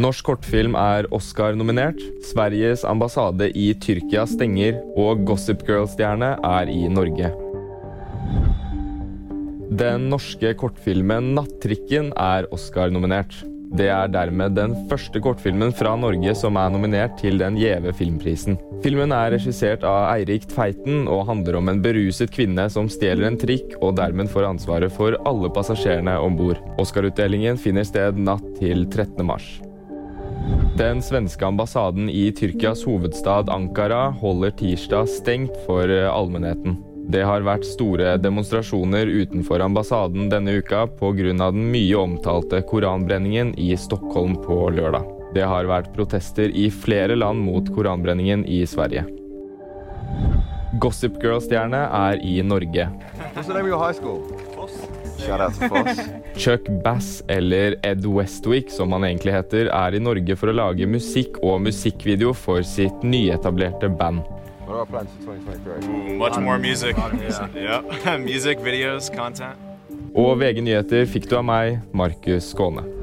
Norsk kortfilm er Oscar-nominert. Sveriges ambassade i Tyrkia stenger, og Gossip Girl-stjerne er i Norge. Den norske kortfilmen 'Nattrikken' er Oscar-nominert. Det er dermed den første kortfilmen fra Norge som er nominert til den gjeve filmprisen. Filmen er regissert av Eirik Tveiten og handler om en beruset kvinne som stjeler en trikk og dermed får ansvaret for alle passasjerene om bord. Oscar-utdelingen finner sted natt til 13. mars. Den svenske ambassaden i Tyrkias hovedstad Ankara holder tirsdag stengt for allmennheten. Det har vært store demonstrasjoner utenfor ambassaden denne uka pga. den mye omtalte koranbrenningen i Stockholm på lørdag. Det har vært protester i flere land mot koranbrenningen i Sverige. Gossip Girl-stjerne er i Norge. Chuck Bass, eller Ed Westwick som han egentlig heter, er i Norge for å lage musikk og musikkvideo for sitt nyetablerte band. What are our plans for 2023? Ooh, much more music. yeah. music, videos, content. Og VG nyheter fikk du av meg, Markus Skåne.